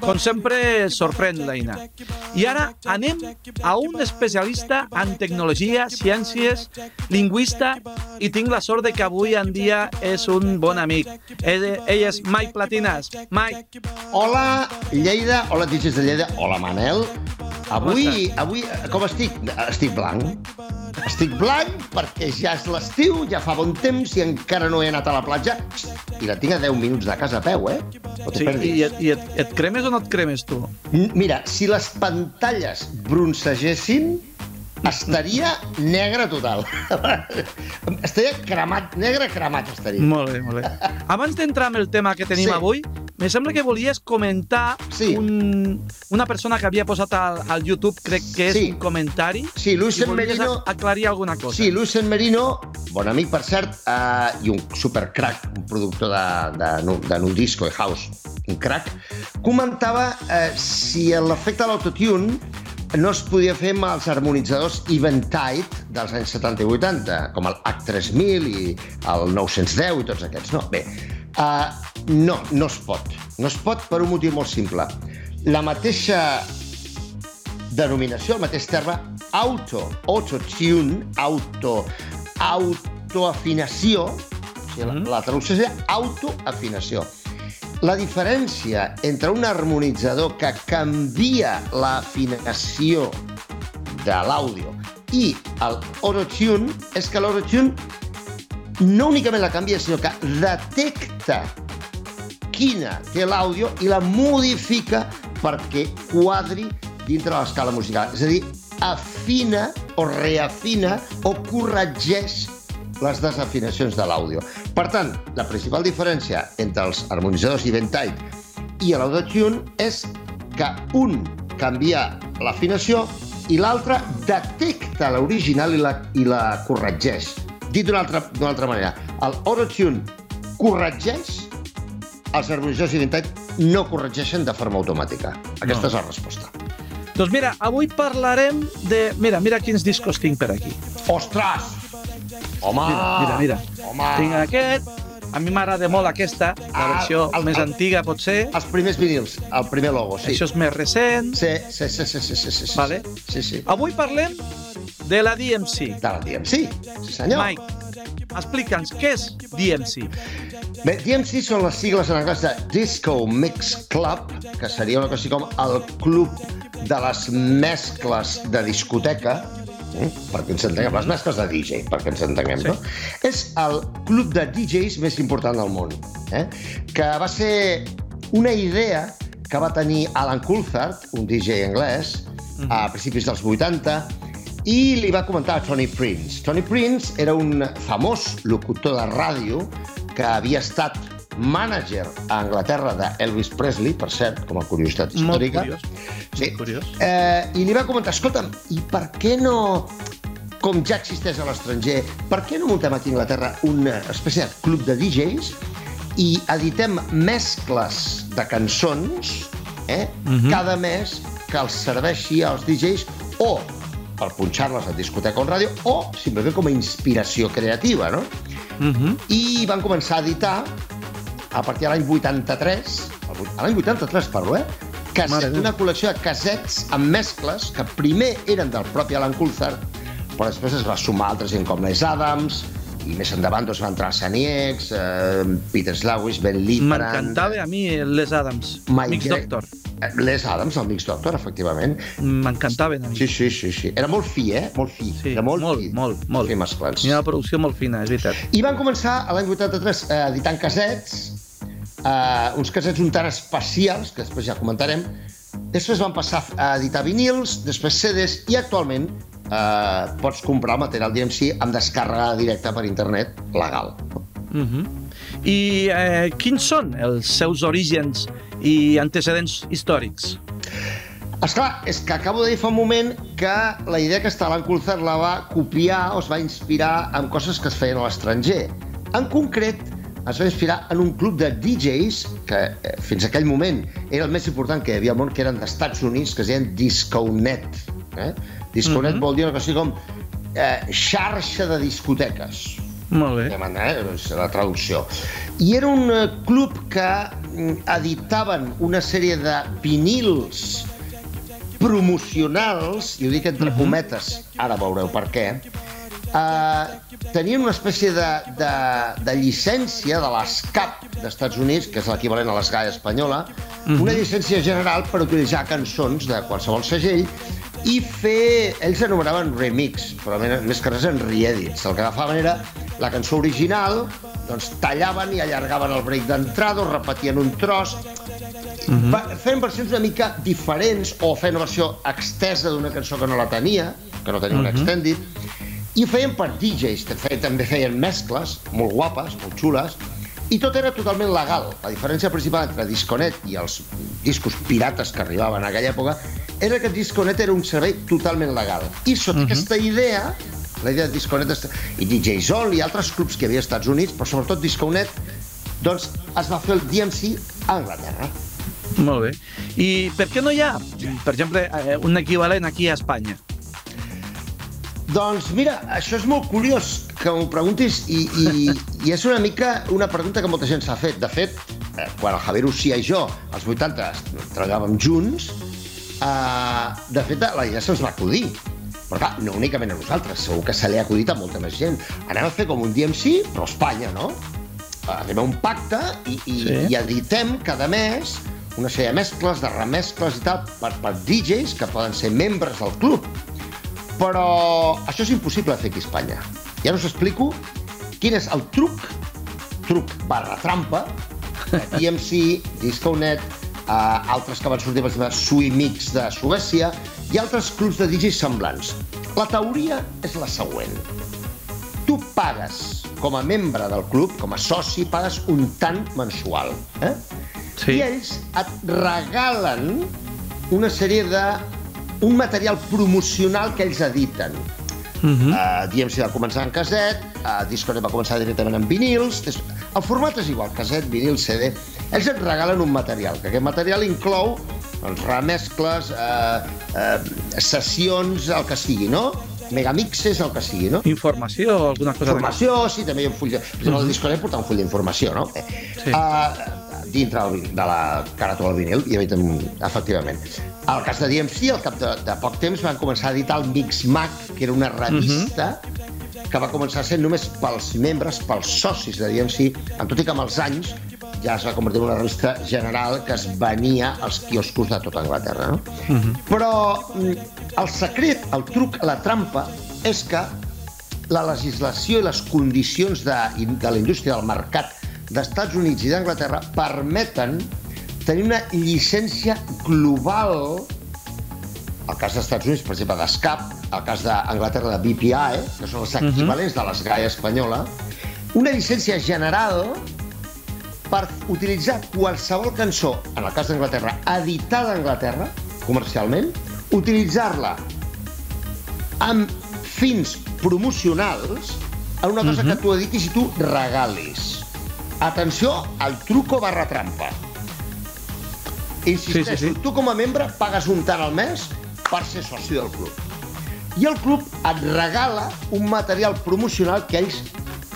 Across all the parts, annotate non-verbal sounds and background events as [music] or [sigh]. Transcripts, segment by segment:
Com sempre, sorprèn l'Eina. I ara anem a un especialista en tecnologia, ciències, lingüista, i tinc la sort de que avui en dia és un bon amic. Ell, ell és Mike Platinas. Mike. Hola, Lleida. Hola, Tiges de Lleida. Hola, Manel. Avui, avui, com estic? Estic blanc. Estic blanc perquè ja és l'estiu, ja fa bon temps i encara no he anat a la platja i la tinc a 10 minuts de casa a peu, eh? No sí, i, et, i et, et cremes o no et cremes, tu? Mira, si les pantalles broncegessin, estaria negre total. [laughs] estaria cremat, negre cremat estaria. Molt bé, molt bé. Abans d'entrar en el tema que tenim sí. avui, me sembla que volies comentar sí. un, una persona que havia posat al, al YouTube, crec que és Sí. un comentari, Sí, volies Merino... aclarir alguna cosa. Sí, Luis Merino, bon amic, per cert, uh, i un supercrack, un productor de, de, de nu disco i house, un crack, comentava uh, si l'efecte de l'autotune no es podia fer amb els harmonitzadors Eventide dels anys 70 i 80, com el H3000 i el 910 i tots aquests. No, bé, uh, no, no es pot. No es pot per un motiu molt simple. La mateixa denominació, el mateix terme, auto, autotune, auto, autoafinació, o sigui, la, Mhm. la traducció seria autoafinació. La diferència entre un harmonitzador que canvia l'afinació de l'àudio i el autotune és que l'autotune no únicament la canvia, sinó que detecta quina té l'àudio i la modifica perquè quadri dintre de l'escala musical. És a dir, afina o reafina o corregeix les desafinacions de l'àudio. Per tant, la principal diferència entre els harmonitzadors Eventide i l'Audotune és que un canvia l'afinació i l'altre detecta l'original i, la, i la corregeix. Dit d'una altra, altra manera, el Autotune corregeix, els harmonitzadors Eventide no corregeixen de forma automàtica. Aquesta No. és la resposta. Doncs mira, avui parlarem de... Mira, mira quins discos tinc per aquí. Ostres! Home! Mira, mira, mira. Home! Tinc aquest, a mi m'agrada molt aquesta, la Ah, versió el- més el- antiga potser. Els primers vinils, el primer logo, sí. Això és més recent. Sí, sí, sí, sí, sí, sí, sí, sí. Vale. Sí, sí. Avui parlem de la DMC. De la DMC, sí senyor. Mike, explica'ns què és DMC. Bé, DMC són les sigles en anglès de Disco Mix Club, que seria una cosa així com el club de les mescles de discoteca, eh? perquè ens entenguem, les mescles de DJ, perquè ens entenguem, Sí. no? És el club de DJs més important del món, eh? que va ser una idea que va tenir Alan Coulthard, un DJ anglès, a principis dels 80, i li va comentar a Tony Prince. Tony Prince era un famós locutor de ràdio que havia estat mànager a Anglaterra d'Elvis Presley, per cert, com a curiositat Molt històrica. curiós. Sí. Molt curiós. Eh, I li va comentar, escolta'm, i per què no, com ja existeix a l'estranger, per què no muntem aquí a Anglaterra una espècie de club de DJs i editem mescles de cançons eh, Mhm. cada mes que els serveixi als DJs o per punxar-les a discoteca o en ràdio o simplement com a inspiració creativa, no? Uh -huh. i van començar a editar a partir de l'any 83, el vuit- a l'any 83 parlo, eh? Caset, una col·lecció de casets amb mescles que primer eren del propi Alan Coulthard, però després es va sumar altra gent com Les Adams, i més endavant doncs, va entrar Sanieks, eh, Peter Slawish, Ben Lippard... M'encantava a mi Les Adams, Mike Mix Gre- Doctor. Les Adams, el Mix Doctor, efectivament. M'encantaven a mi. Sí, sí, sí, sí. Era molt fi, eh? Molt fi. Sí, Era molt, molt, fi. molt, molt. Fi mesclats. Hi una producció molt fina, és veritat. I van començar a l'any 83 eh, editant casets, eh, uns casets un tant especials, que després ja comentarem. Després van passar a editar vinils, després CDs, i actualment eh, pots comprar el material DMC amb descàrrega directa per internet legal. Uh -huh. I eh, quins són els seus orígens i antecedents històrics? Esclar, és que acabo de dir fa un moment que la idea que està a Coulthard la va copiar o es va inspirar en coses que es feien a l'estranger. En concret, es va inspirar en un club de DJs que eh, fins aquell moment era el més important que hi havia al món, que eren d'Estats Units, que es deien Disconet. Eh? Disconet Mhm. vol dir una cosa com eh, xarxa de discoteques Molt bé. de manera, eh? és la traducció. I era un eh, club que editaven una sèrie de vinils promocionals, i ho dic entre cometes, ara veureu per què, eh, tenien una espècie de, de, de llicència de l'ESCAP d'Estats Units, que és l'equivalent a l'ESGAE espanyola, una llicència general per utilitzar cançons de qualsevol segell i fer... Ells anomenaven remix, però més que res en reedits. El que agafaven era la cançó original, doncs tallaven i allargaven el break d'entrada, repetien un tros, Mm -hmm. Feien versions una mica diferents o feien una versió extesa d'una cançó que no la tenia, que no tenia mm -hmm. un extended, i ho feien per DJs, feien, també feien mescles molt guapes, molt xules, i tot era totalment legal. La diferència principal entre Disconet i els discos pirates que arribaven en aquella època era que Disconet era un servei totalment legal. I sota uh -huh. aquesta idea, la idea de Disconet i DJ Zol i altres clubs que havia als Estats Units, però sobretot Disconet, doncs es va fer el DMC a Anglaterra. Molt bé. I per què no hi ha, per exemple, eh, un equivalent aquí a Espanya? Doncs mira, això és molt curiós que m'ho preguntis i, i, i és una mica una pregunta que molta gent s'ha fet. De fet, eh, quan el Javier Ucia i jo, als 80, treballàvem junts, eh, de fet, la idea se'ns va acudir. Però clar, no únicament a nosaltres, segur que se li ha acudit a molta més gent. Anem a fer com un DMC, però a Espanya, no? Anem a un pacte i, i, sí. i editem cada mes una sèrie de mescles, de remescles i tal, per, per DJs que poden ser membres del club. Però això és impossible de fer aquí a Espanya. Ja us explico quin és el truc, truc barra trampa, [laughs] DMC, Disconet, eh, altres que van sortir, per exemple, Suimix de Suècia, i altres clubs de DJs semblants. La teoria és la següent. Tu pagues com a membre del club, com a soci, pagues un tant mensual. Eh? Sí. I ells et regalen una sèrie de... un material promocional que ells editen. Uh -huh. uh, DMC va començar en caset, uh, Discord va començar directament en vinils, el format és igual, caset, vinil, CD. Ells et regalen un material, que aquest material inclou doncs, remescles, eh, eh, sessions, el que sigui, no? megamixes, el que sigui, no? Informació alguna cosa Informació, sí, també hi ha un full de... Per exemple, el Discord porta un full d'informació, no? Sí. Uh, dintre el, de la caràtula del vinil, i efectivament. Al cas de DMC, al cap de, de poc temps, van començar a editar el Mix Mag, que era una revista uh mhm. -huh. que va començar sent només pels membres, pels socis de DMC, en tot i que amb els anys ja es va convertir en una revista general que es venia als quioscos de tota Anglaterra. No? Uh mhm. -huh. Però mm, el secret, el truc, la trampa, és que la legislació i les condicions de, de la indústria del mercat d'Estats Units i d'Anglaterra permeten tenir una llicència global el cas dels Estats Units, per exemple, d'ESCAP, el cas d'Anglaterra de BPI, que són els mhm. equivalents uh -huh. de l'ESGAE espanyola, una llicència general per utilitzar qualsevol cançó, en el cas d'Anglaterra, editada a Anglaterra, comercialment, utilitzar-la amb fins promocionals en una cosa uh -huh. que mhm. tu editis i tu regalis. Atenció al truco barra trampa. Insisteixo, sí, sí, sí. tu com a membre pagues un tant al mes per ser soci del club. I el club et regala un material promocional que ells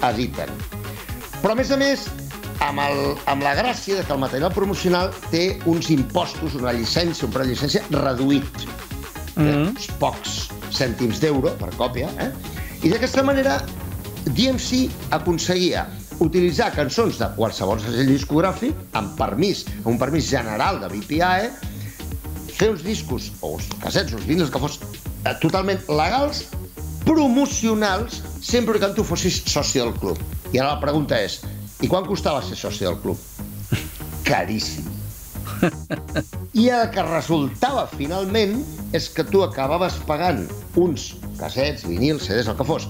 editen. Però, a més a més, amb, el, amb la gràcia de que el material promocional té uns impostos, una llicència, un preu de llicència reduït. Mm -hmm. uns pocs cèntims d'euro per còpia. Eh? I d'aquesta manera, DMC aconseguia utilitzar cançons de qualsevol segell discogràfic amb permís, amb un permís general de BPAE, fer uns discos o uns cassets, uns vinils que fos eh, totalment legals, promocionals, sempre que tu fossis soci del club. I ara la pregunta és, i quan costava ser soci del club? Caríssim. I el que resultava finalment és que tu acabaves pagant uns cassets, vinils, CDs, el que fos,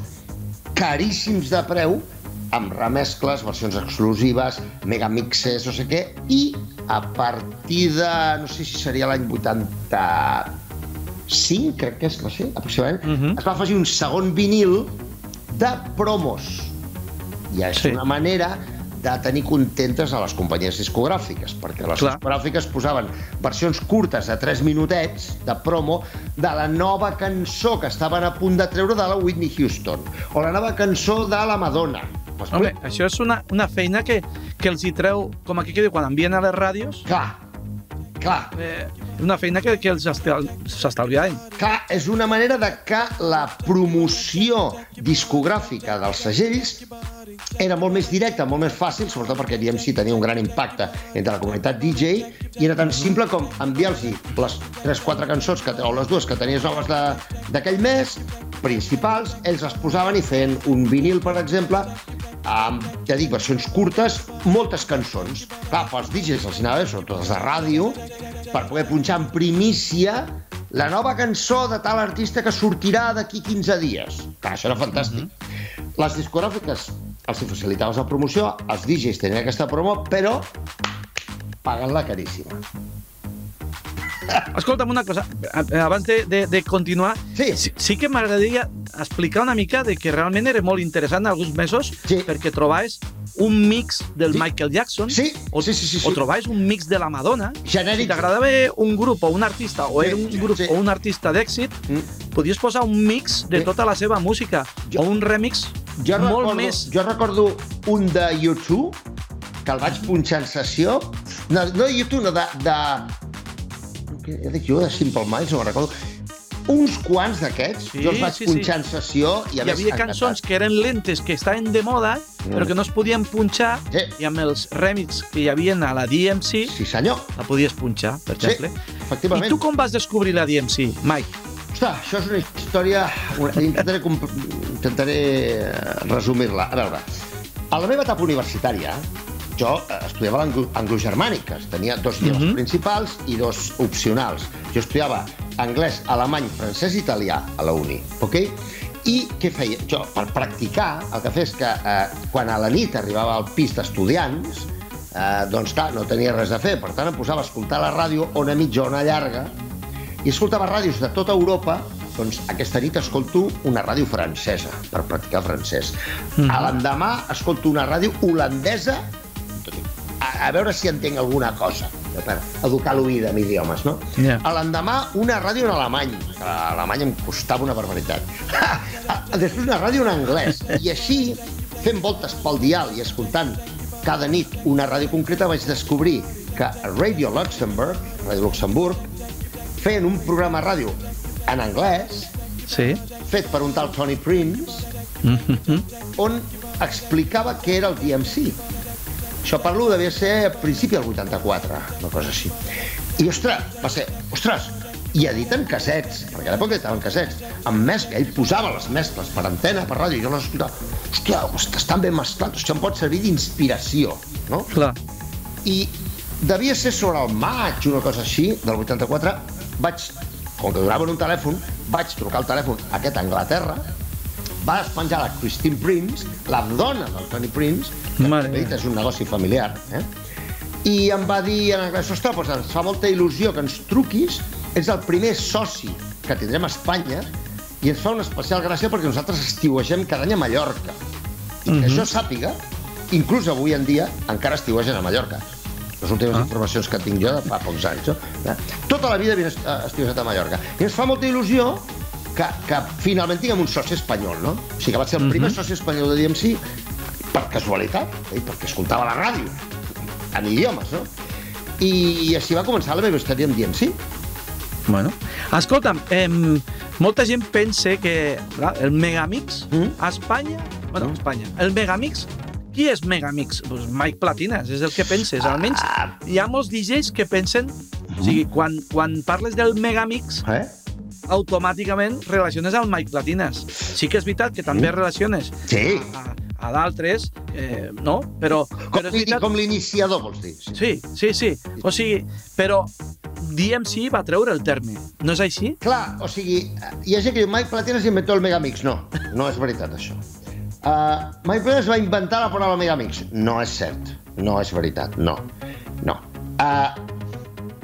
caríssims de preu, amb remescles, versions exclusives, megamixes, no sé què, i a partir de, no sé si seria l'any 85, crec que és, no sé, aproximadament, uh -huh. es va afegir un segon vinil de promos. I és sí. una manera de tenir contentes a les companyies discogràfiques, perquè les Clar. discogràfiques posaven versions curtes de 3 minutets de promo de la nova cançó que estaven a punt de treure de la Whitney Houston, o la nova cançó de la Madonna, Home, això és una, una feina que, que els hi treu, com aquí que diu, quan envien a les ràdios, Clar, clar, eh, una feina que, que els estal- s'estalviaven. clar, és una manera de que la promoció discogràfica dels segells era molt més directa, molt més fàcil, sobretot perquè DMC tenia un gran impacte entre la comunitat DJ i era tan simple com enviar-los les 3-4 cançons que, o les dues que tenies noves de- d'aquell mes, principals, ells les posaven i feien un vinil, per exemple, amb, ja dic, versions curtes, moltes cançons. Clar, pels DJs els anava bé, sobretot els de ràdio, per poder punxar en primícia la nova cançó de tal artista que sortirà d'aquí 15 dies. Clar, això era fantàstic. Les discogràfiques els facilitaves la promoció, els DJs tenien aquesta promo, però pagant-la caríssima. Escolta'm una cosa, abans de, de, de continuar, Sí. sí, sí que m'agradaria explicar una mica de que realment era molt interessant alguns mesos Sí. perquè trobaves un mix del Sí. Michael Jackson Sí, o, sí, sí, sí, sí. o trobaves un mix de la Madonna. Genèric. Si t'agradava un grup o un artista o Sí, era un grup sí. o un artista d'èxit, Mm. podies posar un mix de Sí. tota la seva música Jo- o un remix Jo molt recordo, més... jo recordo un de YouTube que el vaig punxar en sessió. No, no de YouTube, no, de... de dic jo, de Simple Minds, no me'n recordo. Uns quants d'aquests, Sí, jo els vaig sí, sí. punxar en sessió i Hi havia cançons que eren lentes, que estaven de moda, però que no es podien punxar, Sí. i amb els remix que hi havia a la DMC, Sí, senyor. la podies punxar, per Sí, exemple. efectivament. I tu com vas descobrir la DMC, Mike? Ostres, això és una història... Intentaré, intentaré eh, resumir-la. A veure, a la meva etapa universitària, jo eh, estudiava l'anglo- anglogermàniques. Tenia dos idiomes Mhm. principals i dos opcionals. Jo estudiava anglès, alemany, francès i italià a la uni, ok? I què feia? Jo, per practicar, el que feia és que eh, quan a la nit arribava al pis d'estudiants, eh, doncs clar, no tenia res a fer. Per tant, em posava a escoltar la ràdio ona mitja, ona llarga, i escoltava ràdios de tota Europa, doncs aquesta nit escolto una ràdio francesa, per practicar francès. Mhm. A l'endemà escolto una ràdio holandesa, a, a veure si entenc alguna cosa, per educar l'oïda en idiomes, no? A l'endemà una ràdio en alemany, que a alemany em costava una barbaritat. [laughs] Després una ràdio en anglès, i així, fent voltes pel dial i escoltant cada nit una ràdio concreta, vaig descobrir que Radio Luxemburg, Radio Luxemburg, feien un programa ràdio en anglès, Sí. fet per un tal Tony Prince, Mhm. on explicava què era el DMC. Això parlo devia ser a principi del 84, una cosa així. I, ostres, va ser, ostres, i editen casets, perquè a l'època editaven casets, amb mescla, ell posava les mescles per antena, per ràdio, i jo les escoltava, hòstia, host- estan ben mesclats, això em pot servir d'inspiració, no? Clar. I devia ser sobre el maig, una cosa així, del 84, vaig, com que donaven un telèfon, vaig trucar al telèfon aquest a Anglaterra, va despenjar la Christine Prince, la dona del Tony Prince, que Mare dit, és un negoci familiar, eh? i em va dir en anglès, ostres, doncs ens fa molta il·lusió que ens truquis, ets el primer soci que tindrem a Espanya i ens fa una especial gràcia perquè nosaltres estiuegem cada any a Mallorca. I que això sàpiga, inclús avui en dia encara estiuegen a Mallorca. Les últimes Ah. informacions que tinc jo de fa pocs anys. Eh? Tota la vida havia eh, estiuejat a Mallorca. I ens fa molta il·lusió que, que finalment tinguem un soci espanyol, no? O sigui que va ser el primer soci espanyol de DMC per casualitat, eh? perquè escoltava la ràdio en idiomes, no? I així va començar la meva història amb DMC. Bueno. Escolta'm, eh, molta gent pensa que clar, el Megamix Mm. a Espanya... Bueno, a. Espanya. El Megamix... Qui és Megamix? Pues Mike Platinas, és el que penses. Almenys Ah. hi ha molts DJs que pensen... O sigui, quan, quan parles del Megamix, Eh? automàticament relaciones al Mike Platinas. Sí que és veritat que també relaciones Sí. a, a d'altres, eh, no? Però, Com, però és veritat... com l'iniciador, vols dir? Sí. Sí, sí, sí. O sigui, però DMC va treure el terme. No és així? Clar, o sigui, hi ha gent que diu Mike Platinas inventó el Megamix. No, no és veritat, això. Uh, Mike Platinas va inventar la paraula Megamix. No és cert. No és veritat. No. No. Uh,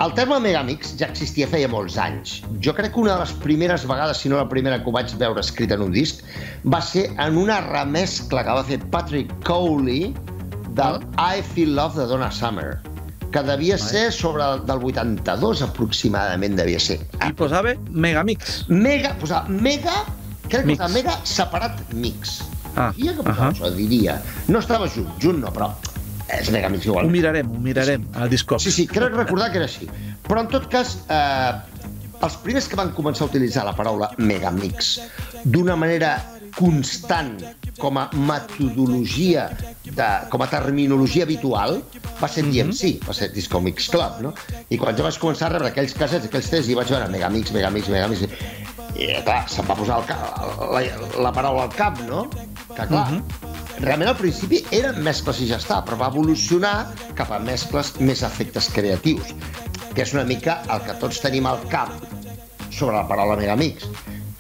el terme Megamix ja existia feia molts anys. Jo crec que una de les primeres vegades, si no la primera que ho vaig veure escrit en un disc, va ser en una remescla que va fer Patrick Cowley del I Feel Love de Donna Summer, que devia ser sobre el, del 82 aproximadament, devia ser. I posava Megamix. Mega, posava mega, crec que Mix. posava mega separat mix. Ah, diria que portava uh -huh. això, diria. No estava junt, junt no, però és Megamix igual. Ho mirarem, ho mirarem, al Discord. Sí, sí, crec recordar que era així. Però en tot cas, eh, els primers que van començar a utilitzar la paraula Megamix d'una manera constant com a metodologia, de, com a terminologia habitual, va ser DMC, mm -hmm. va ser Disco Mix Club, no? I quan jo vaig començar a rebre aquells casets, aquells tests, i vaig veure Megamix, Megamix, Megamix, i clar, se'm va posar el cap, la, la paraula al cap, no? Que clar, mm -hmm. realment al principi eren mescles i ja està, però va evolucionar cap a mescles més efectes creatius, que és una mica el que tots tenim al cap sobre la paraula Megamix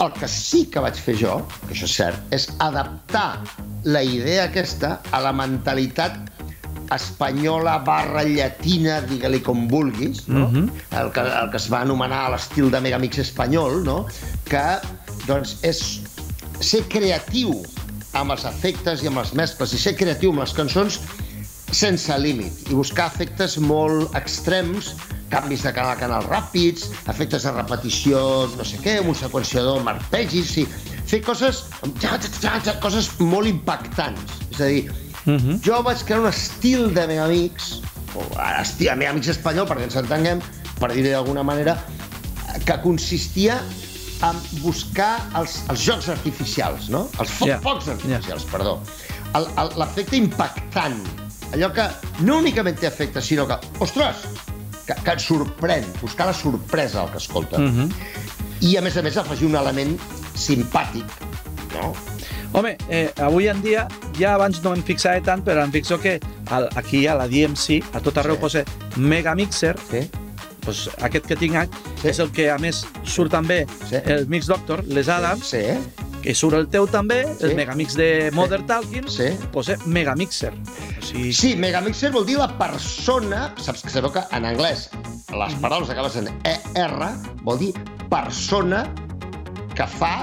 el que sí que vaig fer jo, que això és cert, és adaptar la idea aquesta a la mentalitat espanyola barra llatina, digue-li com vulguis, no? Uh mhm. -huh. el, que, el que es va anomenar l'estil de Megamix espanyol, no? que doncs, és ser creatiu amb els efectes i amb les mescles i ser creatiu amb les cançons sense límit i buscar efectes molt extrems canvis de canal a canal ràpids, efectes de repetició, no sé què, un seqüenciador amb arpegis, sí. fer coses, coses molt impactants. És a dir, uh mhm. -huh. jo vaig crear un estil de Megamix, o estil de Megamix espanyol, perquè ens entenguem, per dir-ho d'alguna manera, que consistia en buscar els, els jocs artificials, no? Els fo yeah. focs artificials, yeah. perdó. L'efecte impactant, allò que no únicament té efecte, sinó que, ostres, que, que et sorprèn, buscar la sorpresa al que escolta. Mhm. -huh. I, a més a més, afegir un element simpàtic, no? Home, eh, avui en dia, ja abans no em fixava tant, però em fixo que al, aquí a la DMC, a tot arreu sí. posa Megamixer, sí. Pues aquest que tinc sí. és el que a més surt també sí. el Mix Doctor, les Adams, sí. que surt el teu també, sí. el Megamix de Modern sí. Talking, sí. posa Megamixer. Sí. sí, megamixer vol dir la persona, saps que sabeu que en anglès les paraules acabes en ER, vol dir persona que fa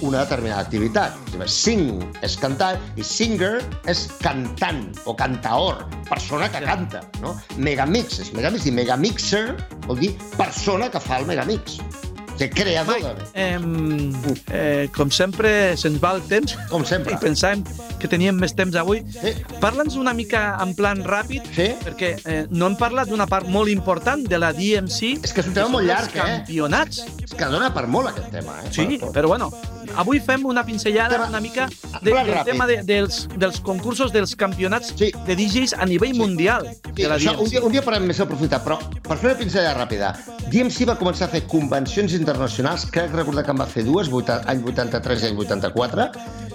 una determinada activitat. Sing és cantar i singer és cantant o cantaor, persona que canta. No? Megamix és megamix i megamixer vol dir persona que fa el megamix de creador. Mike, eh, eh, com sempre, se'ns va el temps. Com sempre. I pensàvem que teníem més temps avui. Sí. Parla'ns una mica en plan ràpid, sí. perquè eh, no hem parlat d'una part molt important de la DMC. És que és un tema molt llarg, eh? campionats. És que dona per molt aquest tema, eh? Sí, per, però bueno, avui fem una pinzellada tema, una mica de, del ràpid. tema de, dels, dels concursos dels campionats sí. de DJs a nivell sí. mundial sí, de la DMC. un, dia, un dia parlem més aprofitar, però per fer una pinzellada ràpida, DMC va començar a fer convencions internacionals, crec recordar que en va fer dues, any 83 i any 84,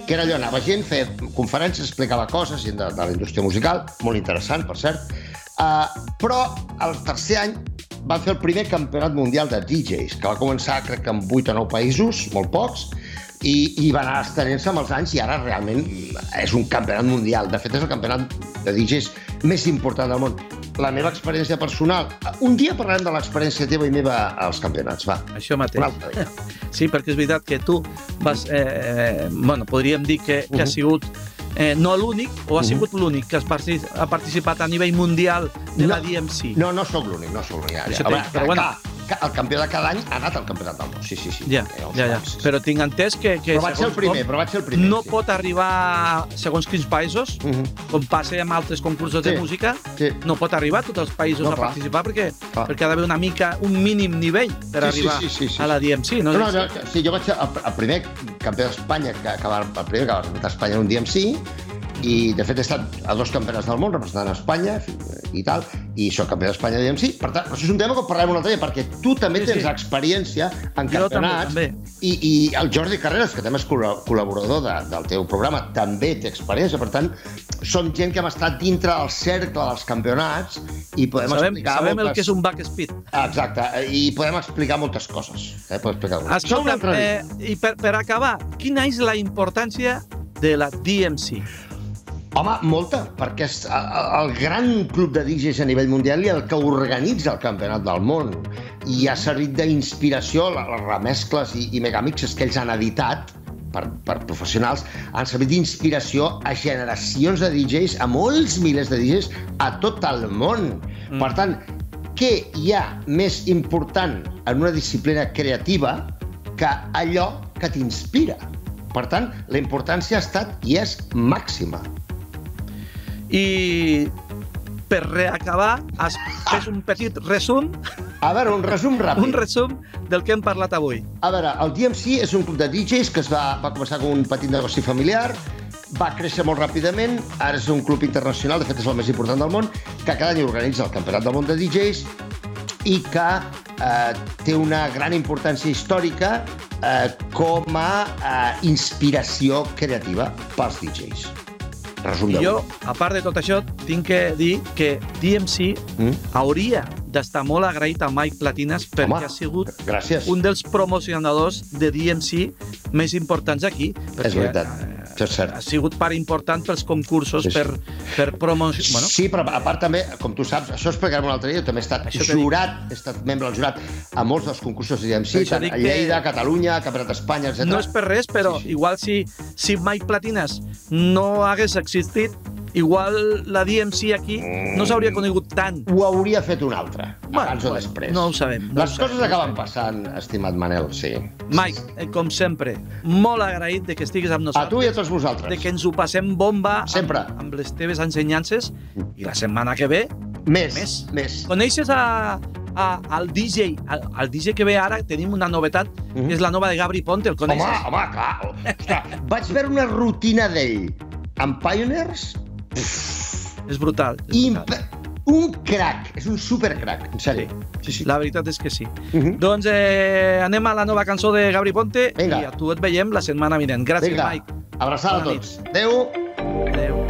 que era allò, anava gent, feia conferències, explicava coses, de, de la indústria musical, molt interessant, per cert, uh, però el tercer any van fer el primer campionat mundial de DJs, que va començar, crec que en 8 o 9 països, molt pocs, i, i va anar estenent-se amb els anys i ara realment és un campionat mundial. De fet, és el campionat de DJs més important del món. La meva experiència personal... Un dia parlarem de l'experiència teva i meva als campionats, va. Això mateix. [laughs] Sí, perquè és veritat que tu vas... Eh, eh, bueno, podríem dir que, que uh -huh. has sigut eh, no l'únic, o ha sigut uh -huh. l'únic que ha participat a nivell mundial de no, la DMC? No, no sóc l'únic, no sóc l'únic. Ja, ja. Però bueno, el campió de cada any ha anat al campionat del món, sí, sí, sí. Ja, eh, ja, ja. Sí, sí. Però tinc entès que... que però vaig ser el primer, però vaig ser el primer. No sí. pot arribar, segons quins països, uh -huh. com passa amb altres concursos sí. de música, sí. no pot arribar a tots els països no, a participar perquè, clar. perquè ha d'haver una mica, un mínim nivell per sí, arribar sí, sí, sí, sí, a la DMC, no? No, no, no sí, jo vaig ser el, el primer campió d'Espanya que, que va, el primer que va representar Espanya en un DMC i de fet he estat a dos campionats del món representant Espanya i tal, i soc campió d'Espanya diguem sí, per tant, això és un tema que parlarem un altre dia perquè tu també sí, tens sí. experiència en jo campionats també, també. I, i el Jordi Carreras, que també és col·laborador de, del teu programa, també té experiència, per tant són gent que hem estat dintre del cercle dels campionats i podem sabem, explicar sabem moltes... el que és un backspeed. Exacte, i podem explicar moltes coses. Eh? Podem explicar Escolta, eh, i per, per acabar, quina és la importància de la DMC? Home, molta, perquè és el gran club de DJs a nivell mundial i el que organitza el campionat del món. I ha servit d'inspiració, les remescles i, i megamixes que ells han editat per, per professionals, han servit d'inspiració a generacions de DJs, a molts milers de DJs a tot el món. Mm. Per tant, què hi ha més important en una disciplina creativa que allò que t'inspira? Per tant, la importància ha estat i és màxima. I per reacabar, has fet un petit resum, A veure, un resum ràpid. un resum del que hem parlat avui. A veure, el DMC és un club de DJs que es va, va començar com un petit negoci familiar, va créixer molt ràpidament, ara és un club internacional, de fet és el més important del món, que cada any organitza el Campionat del Món de DJs i que eh, té una gran importància històrica eh, com a eh, inspiració creativa pels DJs. Resum I jo, a part de tot això, tinc que dir que DMC Mm? hauria d'estar molt agraït a Mike Platinas perquè Home, ha sigut Gràcies. un dels promocionadors de DMC més importants aquí. Perquè, És veritat, és cert. Ha sigut part important pels concursos, Sí, sí. per, per promocionar... Bueno, Sí, però a part també, com tu saps, això ho explicarem un altre dia, jo també he estat Això jurat, he estat membre del jurat a molts dels concursos Per això tant a que- Lleida, Catalunya, Campionat d'Espanya, etc. no és per res, però Sí, sí. igual si, si Mike Platinas no hagués existit, igual la DMC aquí no s'hauria conegut tant. Ho hauria fet un altre, Bueno, abans o després. no ho sabem, no Les ho sabem, coses no ho acaben sabem. passant, estimat Manel, sí. Mike, eh, com sempre, molt agraït de que estiguis amb A tu i a nosaltres, tots vosaltres. de que ens ho passem bomba Sempre. amb, amb les teves ensenyances i la setmana que ve Més, Més. més. Coneixes a, a, al DJ, al, al DJ que ve ara, tenim una novetat, Mhm. que és la nova de Gabri Ponte, el Home, coneixes? home, clar. Ostres, vaig veure una rutina d'ell amb Pioneers És brutal. És imp... brutal. un crac, és un supercrac, en sèrio. Sí, sí. La veritat és que sí. Mhm. Doncs eh, anem a la nova cançó de Gabri Ponte Vinga. i a tu et veiem la setmana vinent. Gràcies, Vinga, Mike. abraçada a tots. Adéu.